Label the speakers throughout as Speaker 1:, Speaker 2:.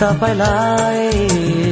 Speaker 1: तपाईँलाई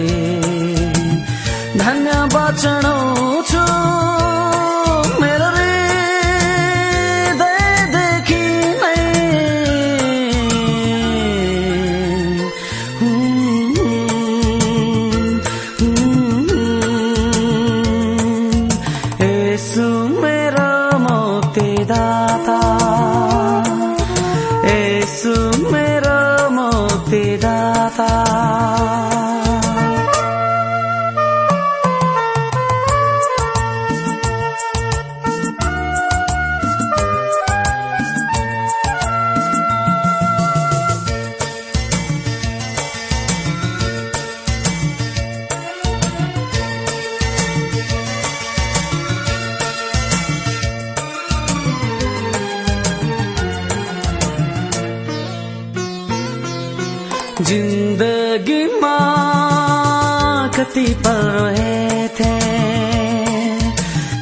Speaker 1: कति पल रहेथे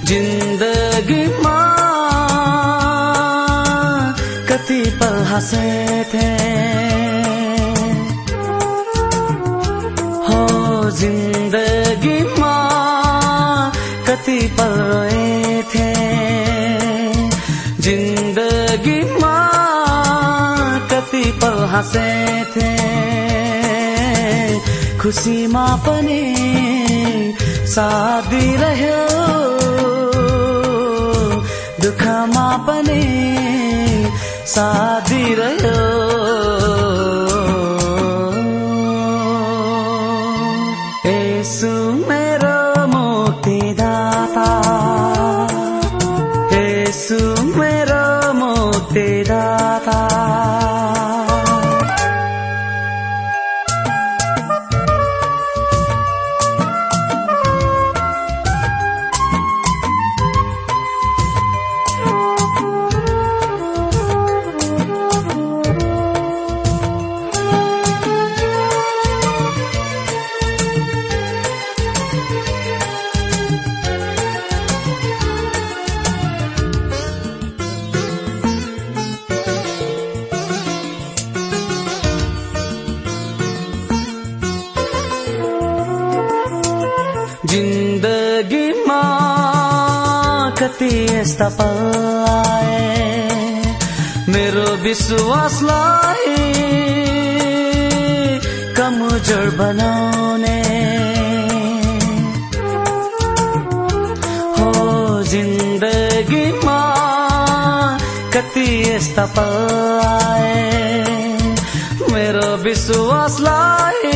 Speaker 1: जिन्दगीमा कति पल हँसेथे हो जिन्दगीमा कति पल रहेथे जिन्दगीमा कति पल हाँसेथे खुसीमा पनि साथ दिइरह्यो दुःखमा पनि साथ दिइरह्यो यसु विश्वासलाई कमजोर बनाउने। हो जिन्दगीमा कति यस्ता पल आए मेरो विश्वासलाई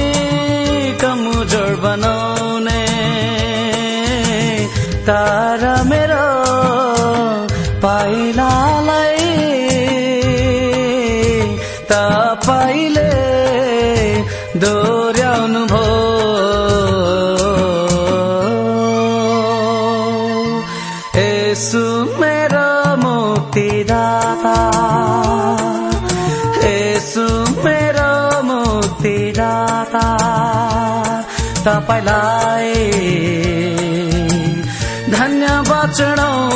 Speaker 1: कमजोर बनाउने। तारा दोहोऱ्याउनु भयो यसु मेरो मुक्तिदाता यसु मेरो मुक्तिदाता तपाईँलाई धन्यवाद चढाउ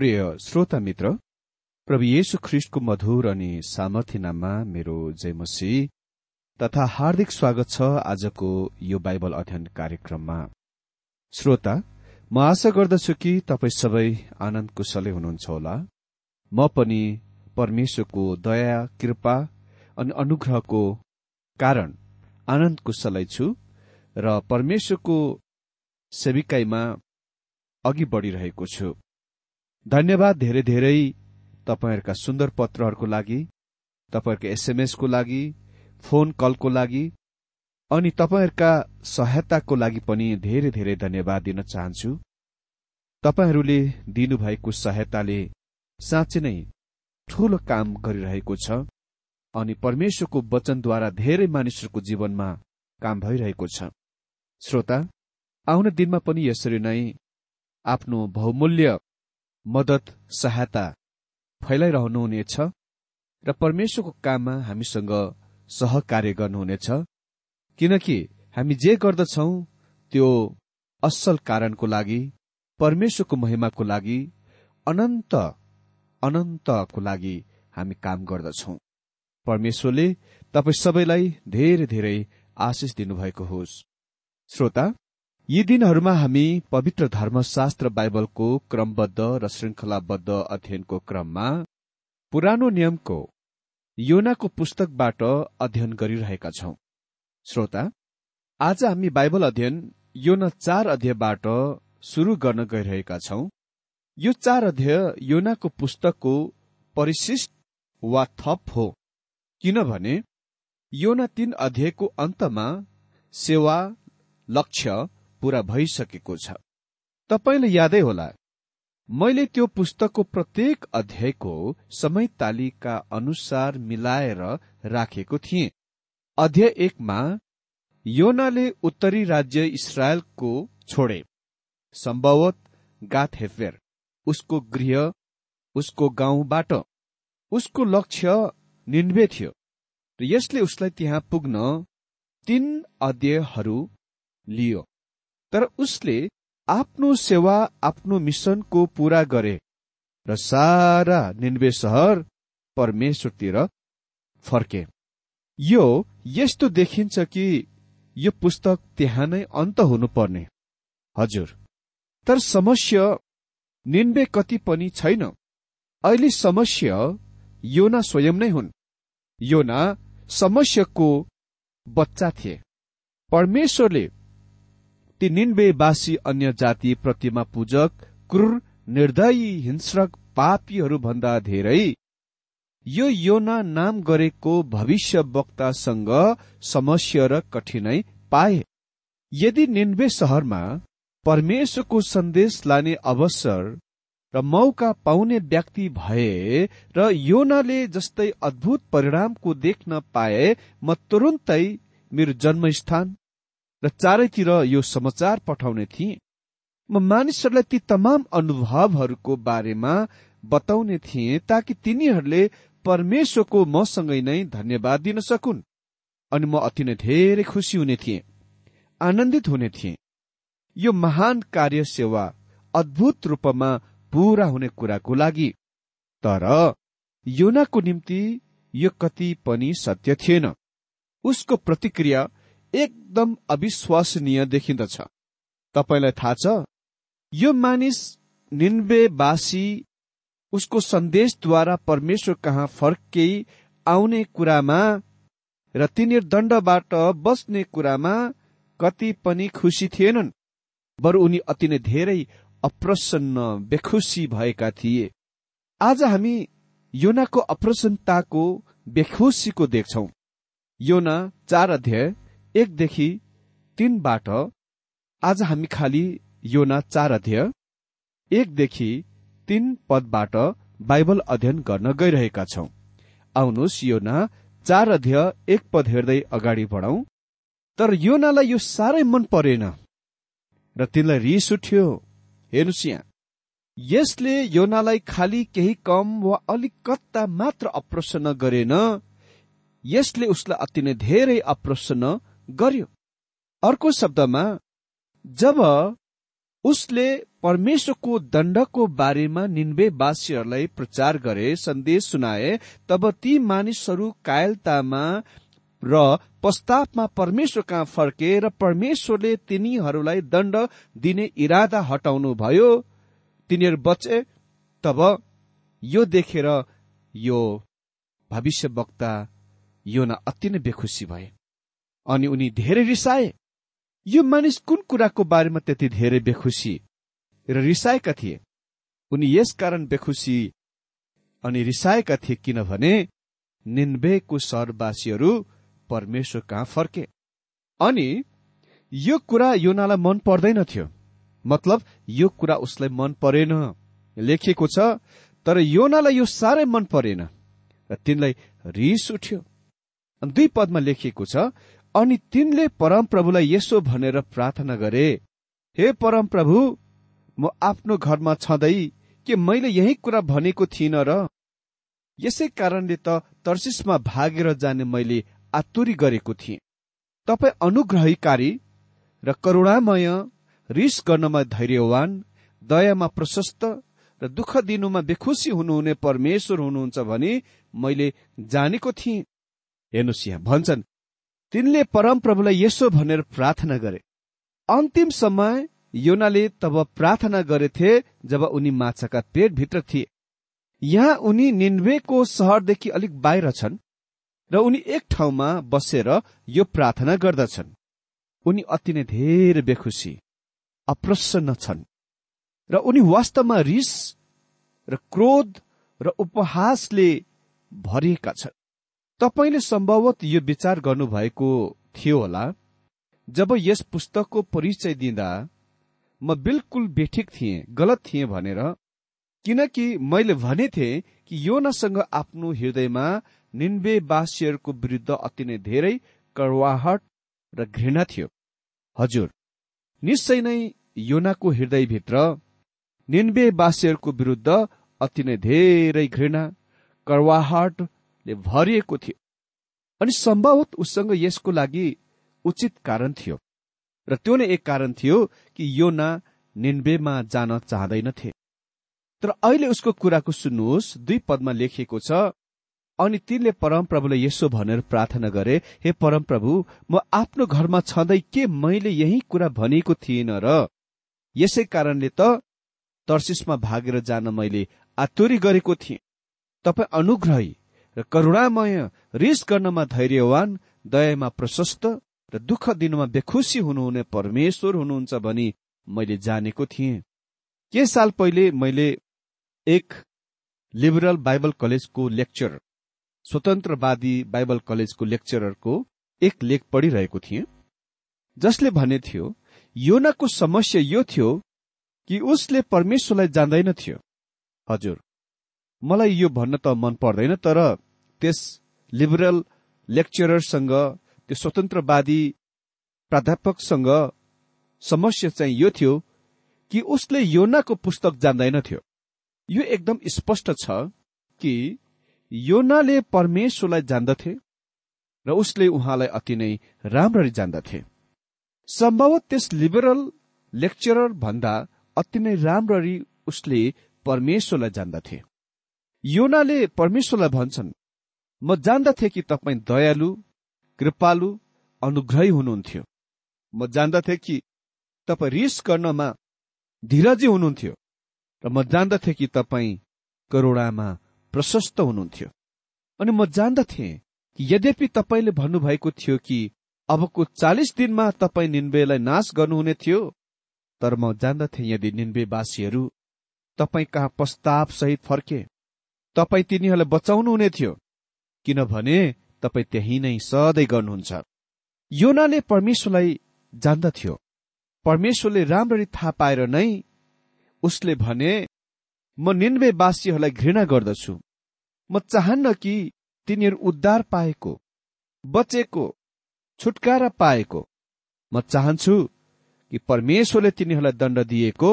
Speaker 2: प्रिय श्रोता मित्र प्रभु येशु ख्रिष्टको मधुर अनि सामर्थ्य नाममा मेरो जयमसी तथा हार्दिक स्वागत छ आजको यो बाइबल अध्ययन कार्यक्रममा। श्रोता म आशा गर्दछु कि तपाईँ सबै आनन्द कुशलै हुनुहुन्छ होला। म पनि परमेश्वरको दया कृपा अनि अनुग्रहको कारण आनन्द कुशलै छु र परमेश्वरको सेविकाईमा अघि बढ़िरहेको छु। धन्यवाद धेरै धेरै तपाईँहरूका सुन्दर पत्रहरूको लागि तपाईँहरूको एसएमएसको लागि फोन कलको लागि अनि तपाईँहरूका सहायताको लागि पनि धेरै धेरै धन्यवाद दिन चाहन्छु। तपाईँहरूले दिनुभएको सहायताले साँच्चै नै ठूलो काम गरिरहेको छ अनि परमेश्वरको वचनद्वारा धेरै मानिसहरूको जीवनमा काम भइरहेको छ। श्रोता आउने दिनमा पनि यसरी नै आफ्नो बहुमूल्य मदत सहायता फैलाइरहनुहुनेछ र परमेश्वरको काममा हामीसँग सहकार्य गर्नुहुनेछ। किनकि हामी जे गर्दछौ त्यो असल कारणको लागि परमेश्वरको महिमाको लागि अनन्त अनन्तको लागि हामी काम गर्दछौ। परमेश्वरले तपाईँ सबैलाई धेरै धेरै आशिष दिनुभएको होस्। श्रोता यी दिनहरूमा हामी पवित्र धर्मशास्त्र बाइबलको क्रमबद्ध र श्रृङ्खलाबद्ध अध्ययनको क्रममा पुरानो नियमको योनाको पुस्तकबाट अध्ययन गरिरहेका छौं। श्रोता आज हामी बाइबल अध्ययन योना चार अध्यायबाट शुरू गर्न गइरहेका छौं। यो चार अध्याय योनाको पुस्तकको परिशिष्ट वा थप हो किनभने योना तीन अध्यायको अन्तमा सेवा लक्ष्य पूरा भइसकेको छ। तपाईँले यादै होला मैले त्यो पुस्तकको प्रत्येक अध्यायको समय तालिका अनुसार मिलाएर राखेको थिएँ। अध्याय एकमा योनाले उत्तरी राज्य इसरायलको छोडे सम्भवत गाथ हेफेर उसको गृह उसको गाउँबाट उसको लक्ष्य निन्वे थियो र यसले उसलाई त्यहाँ पुग्न तीन अध्यायहरू लियो। तर उसले आफ्नो सेवा आफ्नो मिसनको पूरा गरे र सारा निन्वे सहर परमेश्वरतिर फर्के। यो यस्तो देखिन्छ कि यो पुस्तक त्यहाँ नै अन्त हुनुपर्ने। हजुर तर समस्या निन्वे कति पनि छैन। अहिले समस्या योना स्वयं नै हुन्। योना समस्याको बच्चा थिए। परमेश्वरले ती निन्वेवासी अन्य जाति प्रतिमा पूजक क्रूर निर्दयी हिंस्रक पापीहरू भन्दा धेरै। यो योना नाम गरेको भविष्य वक्तासँग समस्या र कठिनाई पाए। यदि निन्वे सहरमा परमेश्वरको सन्देश लाने अवसर र मौका पाउने व्यक्ति भए र योनाले जस्तै अद्भुत परिणामको देख्न पाए म तुरुन्तै मेरो जन्मस्थान र चारैतिर यो समाचार पठाउने थिएँ। म मानिसहरूलाई ती तमाम अनुभवहरूको बारेमा बताउने थिएँ ताकि तिनीहरूले परमेश्वरको मसँगै नै धन्यवाद दिन सकुन्। अनि म अति नै धेरै खुसी हुने थिएँ आनन्दित हुने थिएँ। यो महान कार्य सेवा अद्भुत रूपमा पूरा हुने कुराको लागि। तर योनाको निम्ति यो कति पनि सत्य थिएन। उसको प्रतिक्रिया एकदम अविश्वसनीय देखिन्दछ। तपाईँलाई थाहा छ यो मानिस निन्वेवासी उसको सन्देशद्वारा परमेश्वर कहाँ फर्के आउने कुरामा र तिनीहरू दण्डबाट बस्ने कुरामा कति पनि खुसी थिएनन् बरु उनी अति नै धेरै अप्रसन्न बेखुसी भएका थिए। आज हामी योनाको अप्रसन्नताको बेखुसीको देख्छौ। योना चार अध्याय एकदेखि तीनबाट आज हामी खालि योना चार अध्याय एकदेखि तीन पदबाट बाइबल अध्ययन गर्न गइरहेका छौं। आउनुहोस् योना चार अध्याय एक पद हेर्दै अगाडि बढौं तर योनालाई यो साह्रै मन परेन र तिनलाई रिस उठ्यो। हेर्नुहोस् यहाँ। यसले योनालाई खालि केही कम वा अलिक कत्ता मात्र अप्रसन्न गरेन। यसले उसलाई अति नै धेरै अप्रसन्न गर्यो। अर्को शब्दमा जब उसले परमेश्वरको दण्डको बारेमा निन्वेवासीहरूलाई प्रचार गरे सन्देश सुनाए तब ती मानिसहरू कायलतामा र प्रस्तावमा परमेश्वर कहाँ फर्के र परमेश्वरले तिनीहरूलाई दण्ड दिने इरादा हटाउनु भयो तिनीहरू बचे तब यो देखेर यो भविष्य वक्ता योना अति नै बेखुसी भए। अनि उनी धेरै रिसाए। यो मानिस कुन कुराको बारेमा त्यति धेरै बेखुसी र रिसाएका थिए? उनी यसकारण बेखुसी अनि रिसाएका थिए किनभने निन्वेको सहरवासीहरू परमेश्वर कहाँ फर्के? अनि यो कुरा योनालाई मन पर्दैन थियो। मतलब यो कुरा उसलाई मन परेन। लेखिएको छ तर योनालाई यो साह्रै मन परेन र तिनलाई रिस उठ्यो। दुई पदमा लेखिएको छ अनि तिनले परमप्रभुलाई यसो भनेर प्रार्थना गरे हे परमप्रभु म आफ्नो घरमा छँदै के मैले यही कुरा भनेको थिइनँ र? यसै कारणले त तर्सिसमा भागेर जाने मैले आतुरी गरेको थिएँ। तपाईँ अनुग्रहीकारी र करुणामय रिस गर्नमा धैर्यवान दयामा प्रशस्त र दुःख दिनुमा बेखुसी हुनुहुने परमेश्वर हुनुहुन्छ भने मैले जानेको थिएँ। हेर्नुहोस् यहाँ भन्छन् तिनले परमप्रभुलाई यसो भनेर प्रार्थना गरे। अन्तिम समय योनाले तब प्रार्थना गरेथे जब उनी माछाका पेटभित्र थिए। यहाँ उनी निन्वेको सहरदेखि अलिक बाहिर छन् र उनी एक ठाउँमा बसेर यो प्रार्थना गर्दछन्। उनी अति नै धेरै बेखुसी अप्रसन्न छन् र उनी वास्तवमा रिस र क्रोध र उपहासले भरिएका छन्। तपाईँले सम्भवत यो विचार गर्नुभएको थियो होला। जब यस पुस्तकको परिचय दिँदा म बिल्कुल बेठिक थिएँ गलत थिएँ भनेर किनकि मैले भनेथे कि योनासँग आफ्नो हृदयमा निन्वेवासीहरूको विरुद्ध अति नै धेरै कड़वाहट र घृणा थियो। हजुर निश्चय नै योनाको हृदयभित्र निन्वेवासीहरूको विरुद्ध अति नै धेरै घृणा कड़वाहटले भरिएको थियो। अनि सम्भवत उसँग यसको लागि उचित कारण थियो। र त्यो नै एक कारण थियो कि योना निन्वेमा जान चाहँदैनथे। तर अहिले उसको कुराको सुन्नुहोस् दुई पदमा लेखिएको छ अनि तिनले परमप्रभुलाई यसो भनेर प्रार्थना गरे हे परमप्रभु म आफ्नो घरमा छँदै के मैले यही कुरा भनेको थिएन र यसै कारणले त तर्सिसमा भागेर जान मैले आतुरी गरेको थिएँ। तपाईँ अनुग्रही। करुणामय रिस गर्नमा धैर्यवान दयामा प्रशस्त र दुःख दिनुमा बेखुसी हुनुहुने परमेश्वर हुनुहुन्छ भनी मैले जानेको थिएँ। के साल पहिले मैले एक लिबरल बाइबल कलेजको लेक्चर स्वतन्त्रवादी बाइबल कलेजको लेक्चररको एक लेख पढिरहेको थिएँ। जसले भने थियो योनाको समस्या यो थियो कि उसले परमेश्वरलाई जान्दैन थियो। हजुर मलाई यो भन्न त मन पर्दैन तर त्यस लिबरल लेक्चररसँग त्यो स्वतन्त्रवादी प्राध्यापकसँग समस्या चाहिँ यो थियो कि उसले योनाको पुस्तक जान्दैनथ्यो यो एकदम स्पष्ट छ कि योनाले परमेश्वरलाई जान्दथे र उसले उहाँलाई अति नै राम्ररी जान्दथे। सम्भवत त्यस लिबरल लेक्चरर भन्दा अति नै राम्ररी उसले परमेश्वरलाई जान्दथे। योनाले परमेश्वरलाई भन्छन् म जान्दथे कि तपाईँ दयालु कृपालु अनुग्रही हुनुहुन्थ्यो। म जान्दथे कि तपाईँ रिस गर्नमा धीरजी हुनुहुन्थ्यो र म जान्दथे कि तपाईँ करोडामा प्रशस्त हुनुहुन्थ्यो। अनि म जान्दथे कि यद्यपि तपाईँले भन्नुभएको थियो कि अबको चालिस दिनमा तपाईँ निन्वेलाई नाश गर्नुहुने थियो तर म जान्दथे यदि निन्वेवासीहरू तपाईँ कहाँ प्रस्ताव सहित फर्के। तपाईँ तिनीहरूलाई बचाउनु हुने थियो। किनभने तपाईँ त्यही नै सधैँ गर्नुहुन्छ। योनाले परमेश्वरलाई जान्दथ्यो। परमेश्वरले राम्ररी थाहा पाएर नै उसले भने म निन्वेवासीहरूलाई घृणा गर्दछु। म चाहन्न कि तिनीहरू उद्धार पाएको बचेको छुटकारा पाएको। म चाहन्छु कि परमेश्वरले तिनीहरूलाई दण्ड दिएको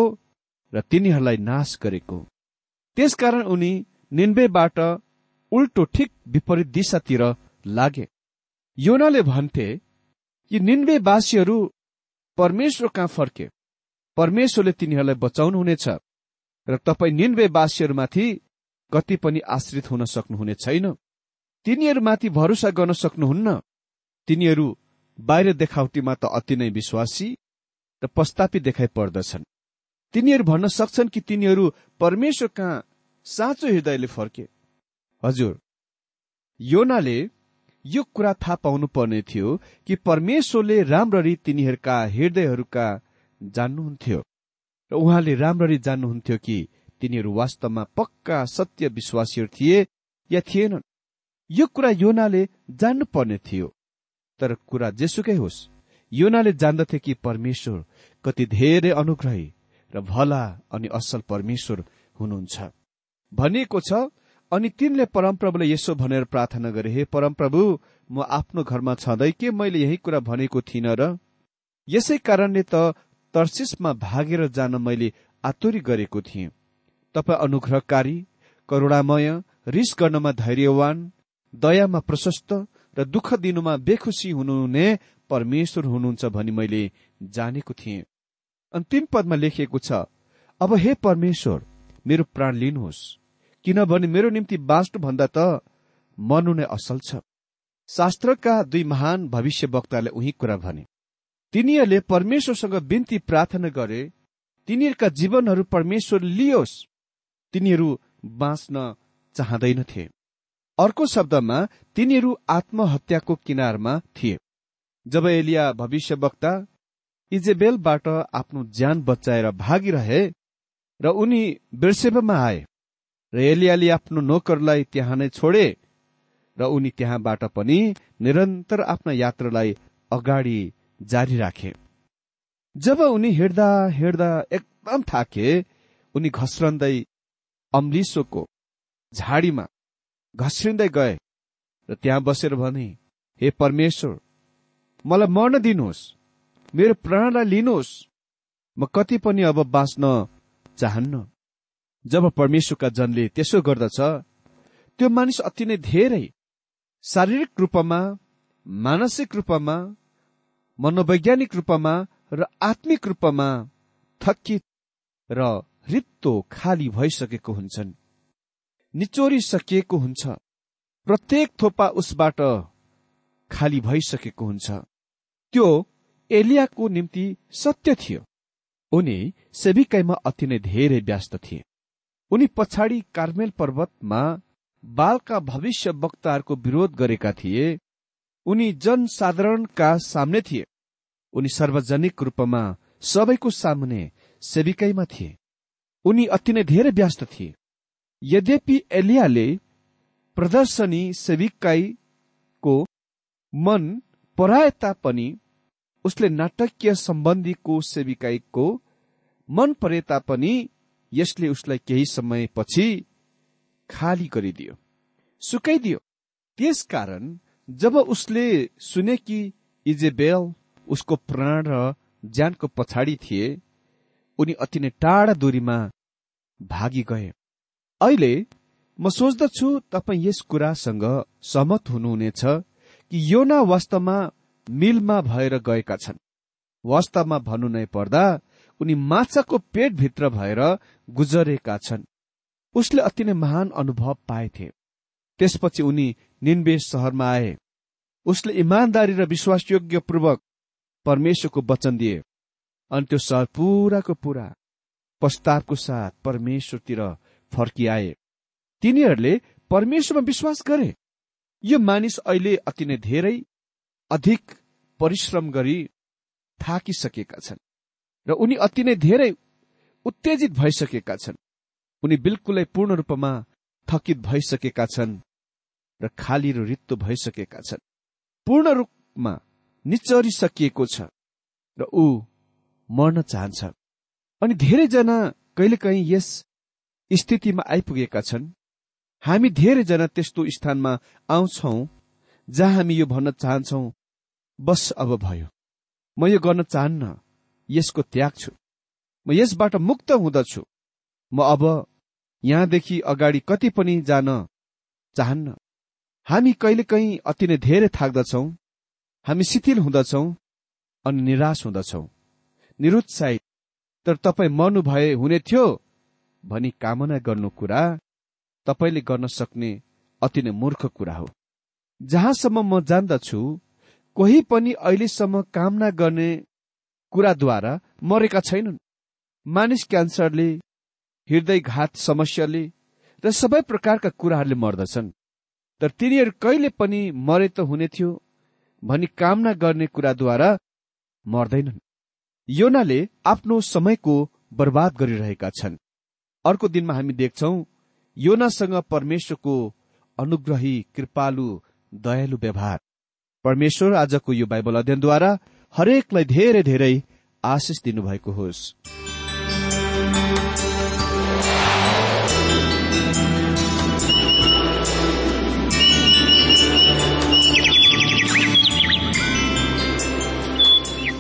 Speaker 2: र तिनीहरूलाई नाश गरेको। त्यसकारण उनी निन्वेबाट उल्टो ठिक विपरीत दिशातिर लागे। योनाले भन्थे कि निन्वेवासीहरू परमेश्वर कहाँ फर्के। परमेश्वरले तिनीहरूलाई बचाउनुहुनेछ र तपाईँ निन्वेवासीहरूमाथि कति पनि आश्रित हुन सक्नुहुने छैन। तिनीहरूमाथि भरोसा गर्न सक्नुहुन्न। तिनीहरू बाहिर देखावटीमा त अति नै विश्वासी र प्रस्तापी देखाइ पर्दछन्। तिनीहरू भन्न सक्छन् कि तिनीहरू परमेश्वर कहाँ साँचो हृदयले फर्के। हजुर। योनाले यो कुरा थाहा पाउनु पर्ने थियो कि परमेश्वरले राम्ररी तिनीहरूका हृदयहरूका जान्नुहुन्थ्यो र उहाँले राम्ररी जान्नुहुन्थ्यो कि तिनीहरू वास्तवमा पक्का सत्य विश्वासीहरू थिए या थिएनन्। यो कुरा योनाले जान्नु पर्ने थियो। तर कुरा जेसुकै होस् योनाले जान्दथे कि परमेश्वर कति धेरै अनुग्रही र भला अनि असल परमेश्वर हुनुहुन्छ। भनिएको छ अनि तिनले परमप्रभुले यसो भनेर प्रार्थना गरे हे परमप्रभु म आफ्नो घरमा छँदै के मैले यही कुरा भनेको थिइनँ र? यसै कारणले त तर्सिसमा भागेर जान मैले आतुरी गरेको थिएँ। तपाईँ अनुग्रहकारी करुणामय रिस गर्नमा धैर्यवान दयामा प्रशस्त र दुःख दिनुमा बेखुसी हुनुहुने परमेश्वर हुनुहुन्छ भनी मैले जानेको थिएँ। अन्तिम पदमा लेखिएको छ अब हे परमेश्वर मेरो प्राण लिनुहोस्। किनभने मेरो निम्ति बाँच्नु भन्दा त मर्नु नै असल छ। शास्त्रका दुई महान भविष्य वक्ताले उही कुरा भने तिनीहरूले परमेश्वरसँग बिन्ती प्रार्थना गरे तिनीहरूका जीवनहरू परमेश्वर लियोस्। तिनीहरू बाँच्न चाहँदैनथे। अर्को शब्दमा तिनीहरू आत्महत्याको किनारमा थिए। जब एलिया भविष्यवक्ता इजेबेलबाट आफ्नो ज्यान बचाएर भागिरहे र उनी बिर्सेबमा आए र एलियाले आफ्नो नोकरलाई त्यहाँ नै छोडे र उनी त्यहाँबाट पनि निरन्तर आफ्ना यात्रालाई अगाडि जारी राखे। जब उनी हिँड्दा हिँड्दा एकदम थाके उनी घस्रन्दै अम्लिसोको झाडीमा घस्रिँदै गए र त्यहाँ बसेर भने हे परमेश्वर मलाई मर्न दिनुहोस् मेरो प्राणलाई लिनुहोस्। म कति पनि अब बाँच्न चाहन्न। जब परमेश्वरका जनले त्यसो गर्दछ त्यो मानिस अति नै धेरै शारीरिक रूपमा मानसिक रूपमा मनोवैज्ञानिक रूपमा र आत्मिक रूपमा थकित र रित्तो खाली भइसकेको हुन्छन्। निचोरिसकिएको हुन्छ। प्रत्येक थोपा उसबाट खाली भइसकेको हुन्छ। त्यो एलियाको निम्ति सत्य थियो। उनी सेविकाईमा अति नै धेरै व्यस्त थिए। उनी पछाडि कार्मेल पर्वतमा बालका भविष्य वक्ताहरूको विरोध गरेका थिए। उनी जनसाधारणका सामने थिए। उनी सार्वजनिक रूपमा सबैको सामने सेविकाईमा थिए। उनी अति नै धेरै व्यस्त थिए। यद्यपि एलियाले प्रदर्शनी सेविकाईको मन पराए तापनि उसले नाटकीय सम्बन्धीको सेविकाईको मन परे तापनि यसले उसलाई केही समयपछि खाली गरिदियो। सुकाइदियो। त्यसकारण जब उसले सुने कि इजेबेल उसको प्राण र ज्यानको पछाडि थिए उनी अति नै टाढा दूरीमा भागी गए अहिले म सोच्दछु तपाईँ यस कुरासँग सहमत हुनुहुनेछ कि योना वास्तवमा मिलमा भएर गएका छन्। वास्तवमा भन्नु नै पर्दा उनी माछाको पेटभित्र भएर गुजरेका छन्। उसले अति नै महान अनुभव पाएथे। त्यसपछि उनी निन्बे सहरमा आए। उसले इमान्दारी र विश्वासयोग्य पूर्वक परमेश्वरको वचन दिए। अनि त्यो सहर पुराको पुरा पस्तावको साथ परमेश्वरतिर फर्किआए। तिनीहरूले परमेश्वरमा विश्वास गरे। यो मानिस अहिले अति नै धेरै अधिक परिश्रम गरी थाकिसकेका छन्। र उनी अति नै धेरै उत्तेजित भइसकेका छन्। उनी बिल्कुलै पूर्ण रूपमा थकित भइसकेका छन् र खाली र रित्तो भइसकेका छन्। पूर्ण रूपमा निचरिसकिएको छ र ऊ मर्न चाहन्छ। अनि धेरैजना कहिलेकाहीँ यस स्थितिमा आइपुगेका छन्। हामी धेरैजना त्यस्तो स्थानमा आउँछौ जहाँ हामी यो भन्न चाहन्छौ बस अब भयो। म यो गर्न चाहन्न। यसको त्याग छु। म यसबाट मुक्त हुँदछु। म अब यहाँदेखि अगाडि कति पनि जान चाहन्न। हामी कहिलेकाहीँ अति नै धेरै थाक्दछौ। हामी शिथिल हुँदछौ अनि निराश हुँदछौ। निरुत्साहित तर तपाईँ मर्नु भए हुने थियो भनी कामना गर्नु कुरा तपाईँले गर्न सक्ने अति नै मूर्ख कुरा हो। जहाँसम्म म जान्दछु कोही पनि अहिलेसम्म कामना गर्ने कुराद्वारा मरेका छैनन्। मानिस क्यान्सरले हृदयघात समस्याले र सबै प्रकारका कुराहरूले मर्दछन्। तर तिनीहरू कहिले पनि मरे त हुने थियो भनी कामना गर्ने कुराद्वारा मर्दैनन्। योनाले आफ्नो समयको बर्बाद गरिरहेका छन्। अर्को दिनमा हामी देख्छौ योनासँग परमेश्वरको अनुग्रही कृपालु दयालु व्यवहार। परमेश्वर आजको यो बाइबल अध्ययनद्वारा हरेकलाई धेरै धेरै आशिष दिनुभएको होस्।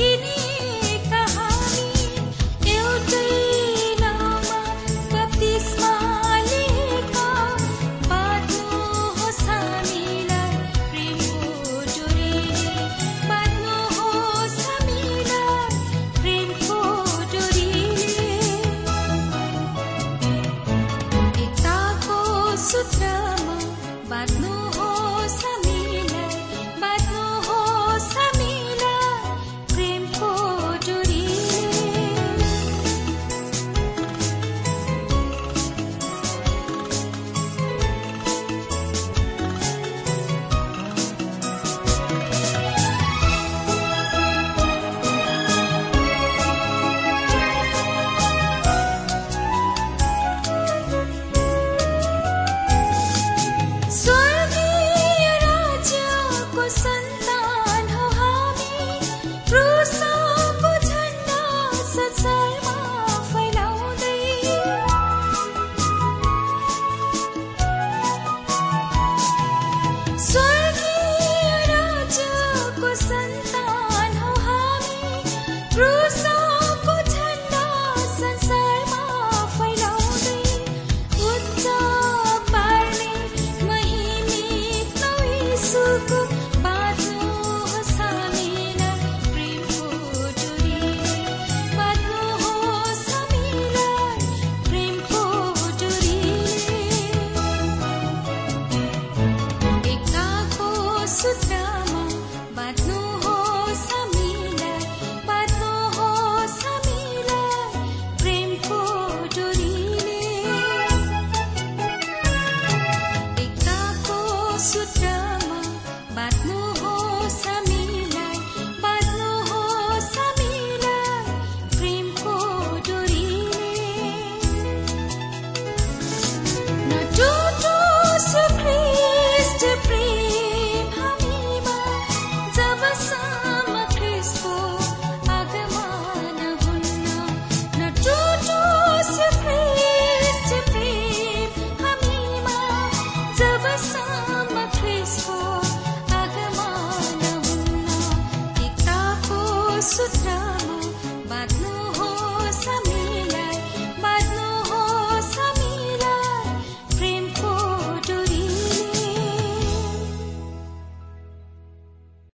Speaker 3: kini